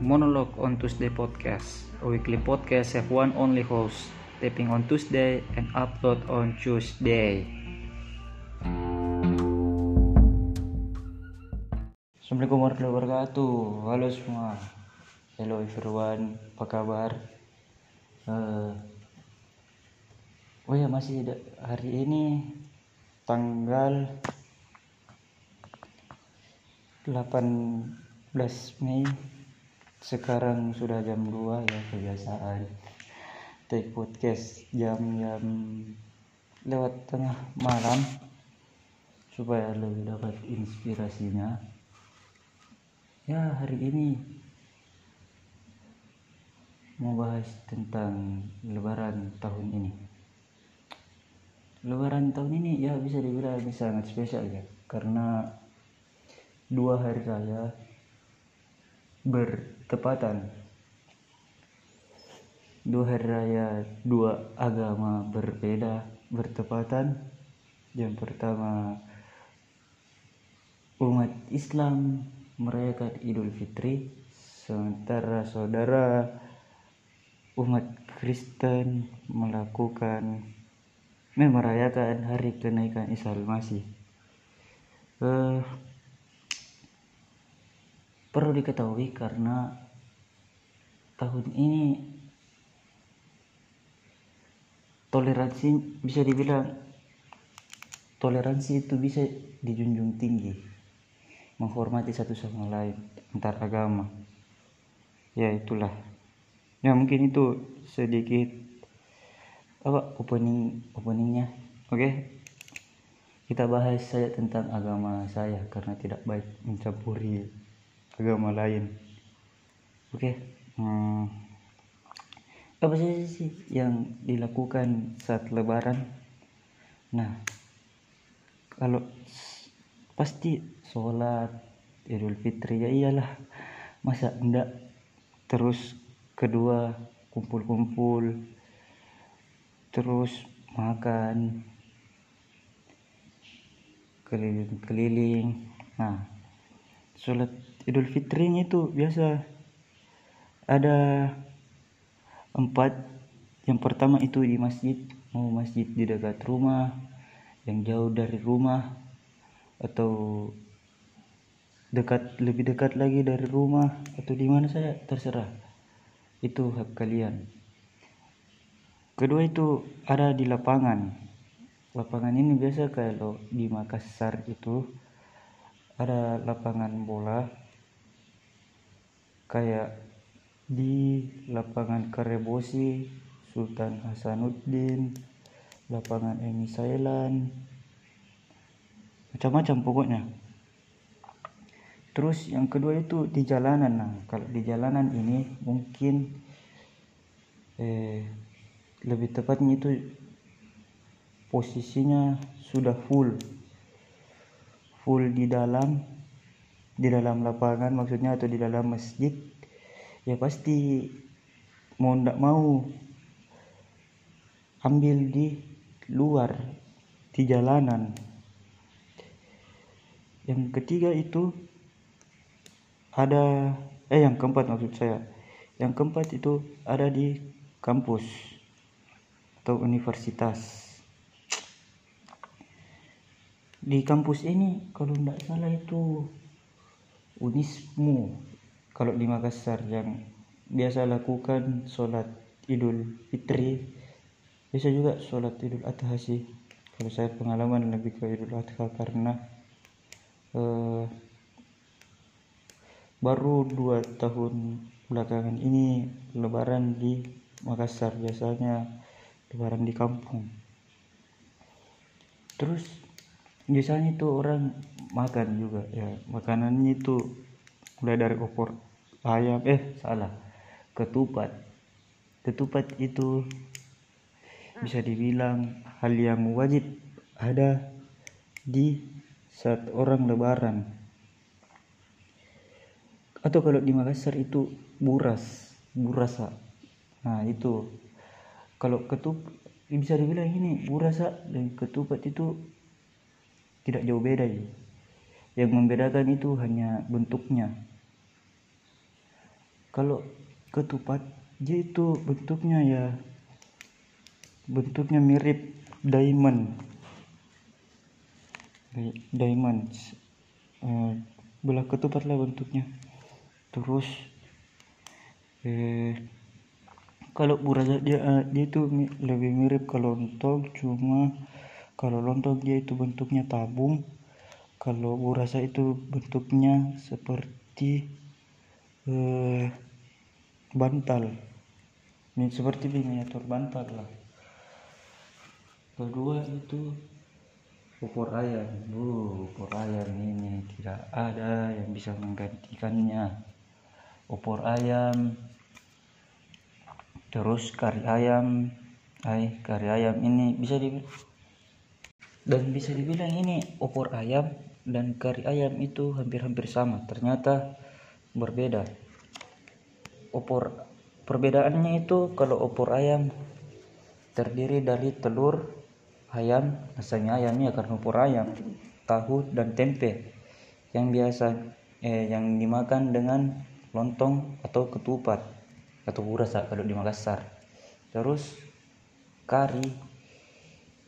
Monologue on Tuesday podcast, a weekly podcast have one only host, taping on Tuesday and upload on Tuesday. Assalamualaikum warahmatullahi wabarakatuh. Halo semua. Hello everyone. Apa kabar? Eh, oh ya masih hari ini tanggal 18 Mei sekarang sudah jam 2 ya kebiasaan. Take podcast jam-jam lewat tengah malam supaya lebih dapat inspirasinya. Ya hari ini mau bahas tentang lebaran tahun ini. Lebaran tahun ini ya bisa dibilang sangat spesial ya karena dua hari raya bertepatan dua hari raya dua agama berbeda bertepatan. Yang pertama umat Islam merayakan Idul Fitri. Sementara saudara umat Kristen melakukan merayakan hari kenaikan Isa Al-Masih uh, perlu diketahui karena tahun ini toleransi bisa dibilang toleransi itu bisa dijunjung tinggi menghormati satu sama lain antar agama. Ya itulah. Ya mungkin itu sedikit apa opening openingnya. Oke? Kita bahas saja tentang agama saya karena tidak baik mencampuri agama lain. Oke okay. hmm, apa saja sih yang dilakukan saat lebaran? Nah kalau pasti sholat idul fitri ya iyalah. Masa enggak? Terus kedua kumpul-kumpul. Terus makan. Keliling-keliling. Nah sholat idul fitrinya itu biasa. Ada empat. Yang pertama itu di masjid. Mau masjid di dekat rumah yang jauh dari rumah atau dekat lebih dekat lagi dari rumah atau di mana saya terserah. Itu hak kalian. Kedua itu ada di lapangan. Lapangan ini biasa kalau di Makassar itu ada lapangan bola kayak di lapangan Karebosi Sultan Hasanuddin lapangan Emi Sailan macam-macam pokoknya. Terus yang kedua itu di jalanan. Nah kalau di jalanan ini mungkin eh, lebih tepatnya itu posisinya sudah full. Full di dalam di dalam lapangan maksudnya atau di dalam masjid ya pasti mau tidak mau ambil di luar di jalanan. Yang ketiga itu ada eh yang keempat maksud saya. Yang keempat itu ada di kampus atau universitas. Di kampus ini kalau tidak salah itu Unismu kalau di Makassar yang biasa lakukan sholat Idul Fitri bisa juga sholat Idul Adha sih. Kalau saya pengalaman lebih ke Idul Adha karena eh, baru dua tahun belakangan ini lebaran di Makassar biasanya lebaran di kampung. Terus biasanya itu orang makan juga ya. Makanannya itu mulai dari opor ayam eh salah ketupat. Ketupat itu bisa dibilang hal yang wajib ada di saat orang lebaran. Atau kalau di Makassar itu buras burasa. Nah itu. Kalau ketup bisa dibilang ini burasa dan ketupat itu tidak jauh beda ya. Yang membedakan itu hanya bentuknya. kalau ketupat dia itu bentuknya ya bentuknya mirip diamond. Diamond eh, belah ketupat lah bentuknya. Terus eh kalau burasa dia eh, dia itu lebih mirip ke lontong cuma kalau lontong dia itu bentuknya tabung kalau burasa itu bentuknya seperti eh, bantal. Ini seperti miniatur bantal lah. Kedua itu opor ayam uh, opor ayam ini tidak ada yang bisa menggantikannya. Opor ayam terus kari ayam. Ay kari ayam ini bisa dibilang dan bisa dibilang ini opor ayam dan kari ayam itu hampir-hampir sama. Ternyata berbeda. Opor perbedaannya itu kalau opor ayam terdiri dari telur ayam asalnya ayamnya karena opor ayam tahu dan tempe. Yang biasa eh, yang dimakan dengan lontong atau ketupat atau burasa kalau di Makassar. Terus kari.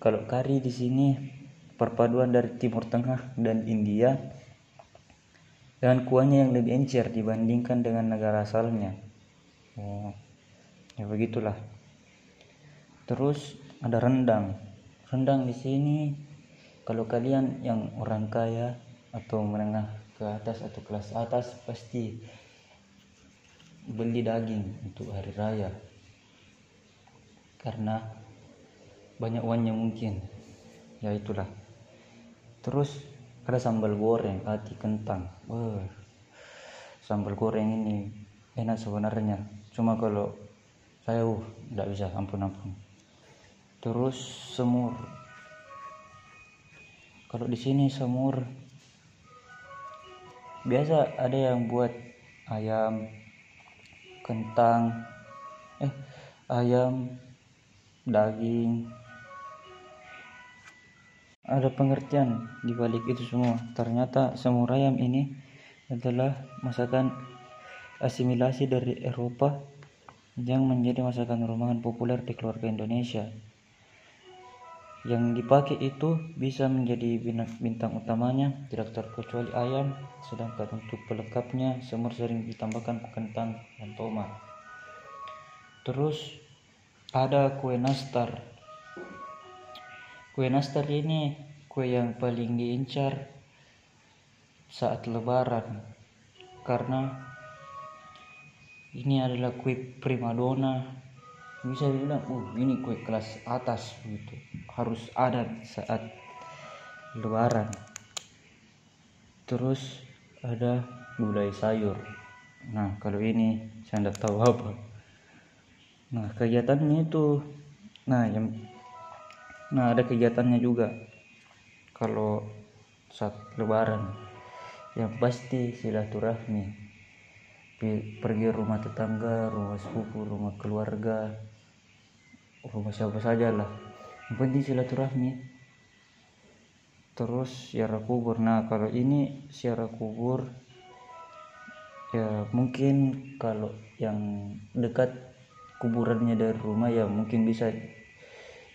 Kalau kari di sini perpaduan dari Timur Tengah dan India dengan kuahnya yang lebih encer dibandingkan dengan negara asalnya. Oh ya begitulah. Terus ada rendang. Rendang di sini kalau kalian yang orang kaya atau menengah ke atas atau kelas atas pasti beli daging untuk hari raya. Karena banyak uangnya mungkin. Ya itulah terus ada sambal goreng hati kentang. Wah, sambal goreng ini enak sebenarnya. Cuma kalau saya uh tidak bisa ampun ampun terus semur. Kalau di sini semur. Biasa ada yang buat ayam kentang eh ayam daging ada pengertian di balik itu semua. Ternyata semur ayam ini adalah masakan asimilasi dari Eropa yang menjadi masakan rumahan populer di keluarga Indonesia. Yang dipakai itu bisa menjadi bintang utamanya tidak terkecuali ayam sedangkan untuk pelengkapnya semur sering ditambahkan kentang dan tomat. Terus ada kue nastar kue nastar ini kue yang paling diincar saat lebaran. Karena ini adalah kue primadona. Bisa dibilang oh ini kue kelas atas gitu. Harus ada saat lebaran. Terus ada gulai sayur. Nah kalau ini saya tidak tahu apa. Nah kegiatannya itu nah yang nah ada kegiatannya juga. Kalau saat lebaran yang pasti silaturahmi. Pergi rumah tetangga rumah sepupu rumah keluarga rumah siapa saja lah yang penting silaturahmi. Terus siara kubur. Nah kalau ini siara kubur ya mungkin kalau yang dekat kuburannya dari rumah ya mungkin bisa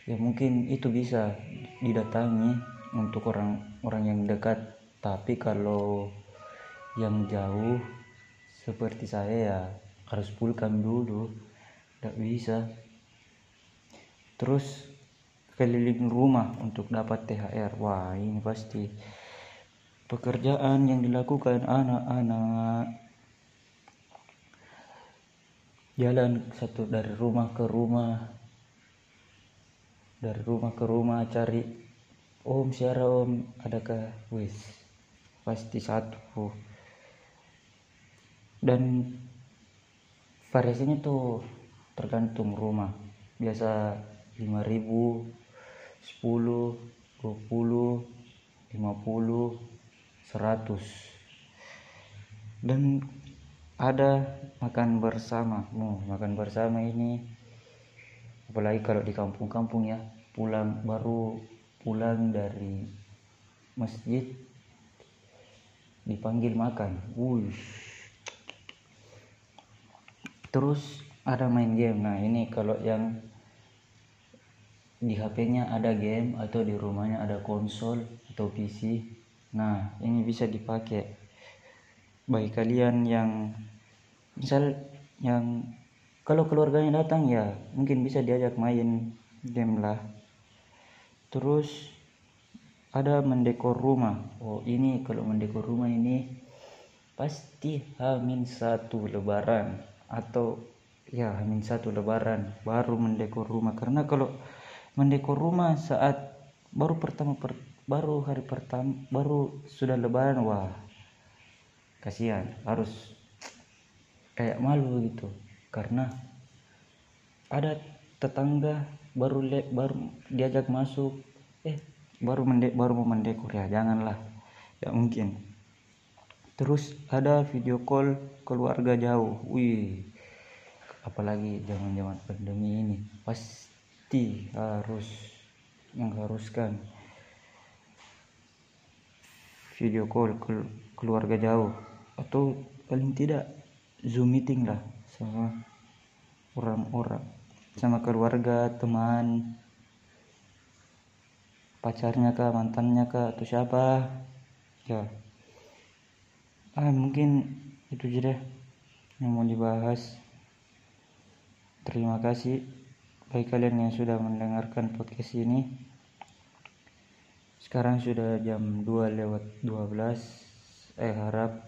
ya mungkin itu bisa didatangi untuk orang-orang yang dekat. Tapi kalau yang jauh seperti saya ya harus pulkan dulu. Tidak bisa. Terus keliling rumah untuk dapat THR wah ini pasti pekerjaan yang dilakukan anak-anak. Jalan satu dari rumah ke rumah dari rumah ke rumah cari om siara om. Adakah? Wis pasti satu. Dan variasinya tuh tergantung rumah. Biasa 5000 10 20 50 100 dan ada makan bersama oh, makan bersama ini apalagi kalau di kampung-kampung ya pulang baru pulang dari masjid dipanggil makan. Wush terus ada main game. Nah ini kalau yang di HP-nya ada game atau di rumahnya ada konsol atau PC nah ini bisa dipakai. Bagi kalian yang misal yang kalau keluarganya datang ya mungkin bisa diajak main game lah. Terus ada mendekor rumah. Oh ini kalau mendekor rumah ini pasti hamin satu lebaran atau ya hamin satu lebaran baru mendekor rumah. Karena kalau mendekor rumah saat baru pertama per, baru hari pertama baru sudah lebaran wah kasihan. Harus kayak malu gitu karena ada tetangga baru le, baru diajak masuk. Eh baru mendek baru mau mendekor ya janganlah. Ya mungkin. Terus ada video call keluarga jauh. Wih apalagi zaman zaman pandemi ini. Pasti harus mengharuskan video call ke keluarga jauh. Atau paling tidak zoom meeting lah sama orang-orang sama keluarga teman pacarnya kah mantannya kah atau siapa. Ya. Ah mungkin itu aja deh yang mau dibahas. Terima kasih bagi kalian yang sudah mendengarkan podcast ini. Sekarang sudah jam 2 lewat 12 eh harap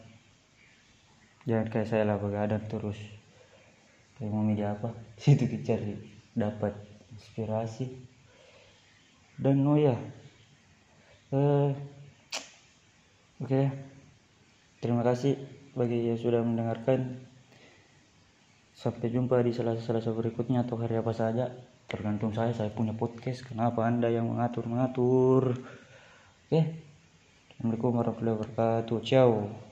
jangan kayak saya lah begadang terus mau media apa? Situ cari dapat inspirasi. Dan oh ya uh, oke. Okay. terima kasih bagi yang sudah mendengarkan. Sampai jumpa di selasa-selasa berikutnya atau hari apa saja. Tergantung saya saya punya podcast. Kenapa anda yang mengatur mengatur oke. Okay. Assalamualaikum warahmatullahi wabarakatuh. Ciao